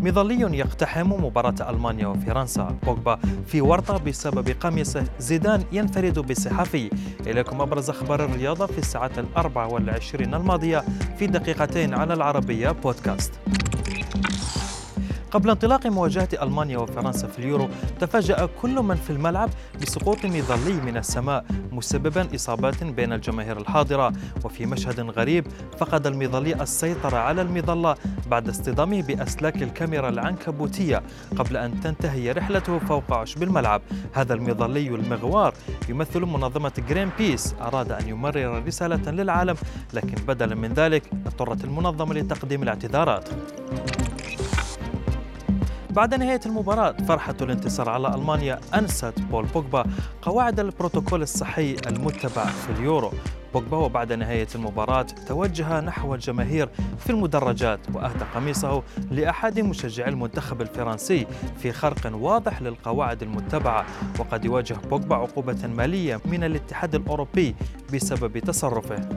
مظلي يقتحم مباراة ألمانيا وفرنسا. بوجبا في ورطة بسبب قميصه زيدان ينفرد بصحفي إليكم أبرز أخبار الرياضة في الساعات الأربع والعشرين الماضية في دقيقتين على العربية بودكاست. قبل انطلاق مواجهة ألمانيا وفرنسا في اليورو تفاجأ كل من في الملعب بسقوط مظلي من السماء مسببا إصابات بين الجماهير الحاضرة. وفي مشهد غريب فقد المظلي السيطرة على المظلة بعد اصطدامه بأسلاك الكاميرا العنكبوتية قبل أن تنتهي رحلته فوق عشب الملعب. هذا المظلي المغوار يمثل منظمة جرين بيس أراد أن يمرر رسالة للعالم لكن بدلا من ذلك اضطرت المنظمة لتقديم الاعتذارات. بعد نهاية المباراة فرحة الانتصار على ألمانيا أنست بول بوجبا قواعد البروتوكول الصحي المتبع في اليورو. بوجبا وبعد نهاية المباراة توجه نحو الجماهير في المدرجات وأهدى قميصه لأحد مشجعي المنتخب الفرنسي في خرق واضح للقواعد المتبعة. وقد يواجه بوجبا عقوبة مالية من الاتحاد الأوروبي بسبب تصرفه.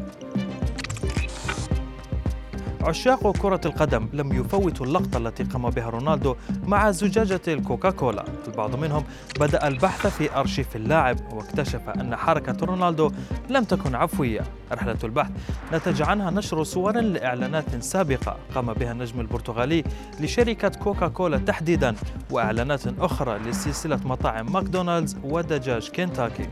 عشاق كرة القدم لم يفوتوا اللقطة التي قام بها رونالدو مع زجاجة الكوكاكولا. البعض منهم بدأ البحث في أرشيف اللاعب واكتشف أن حركة رونالدو لم تكن عفوية. رحلة البحث نتج عنها نشر صور لإعلانات سابقة قام بها النجم البرتغالي لشركة كوكاكولا تحديدا وإعلانات أخرى لسلسلة مطاعم ماكدونالدز ودجاج كنتاكي.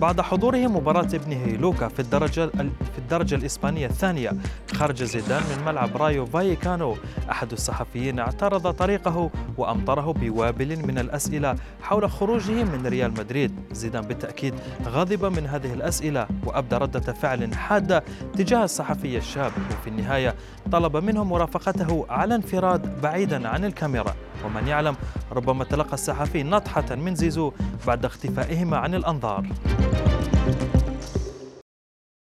بعد حضوره مباراة ابنه لوكا في الدرجة في الدرجة الإسبانية الثانية. خرج زيدان من ملعب رايو فايكانو. أحد الصحفيين اعترض طريقه وأمطره بوابل من الأسئلة حول خروجه من ريال مدريد. زيدان بالتأكيد غضب من هذه الأسئلة وأبدى ردة فعل حادة تجاه الصحفي الشاب. وفي النهاية طلب منه مرافقته على انفراد بعيدا عن الكاميرا. ومن يعلم ربما تلقى الصحفي نطحة من زيزو بعد اختفائهما عن الأنظار.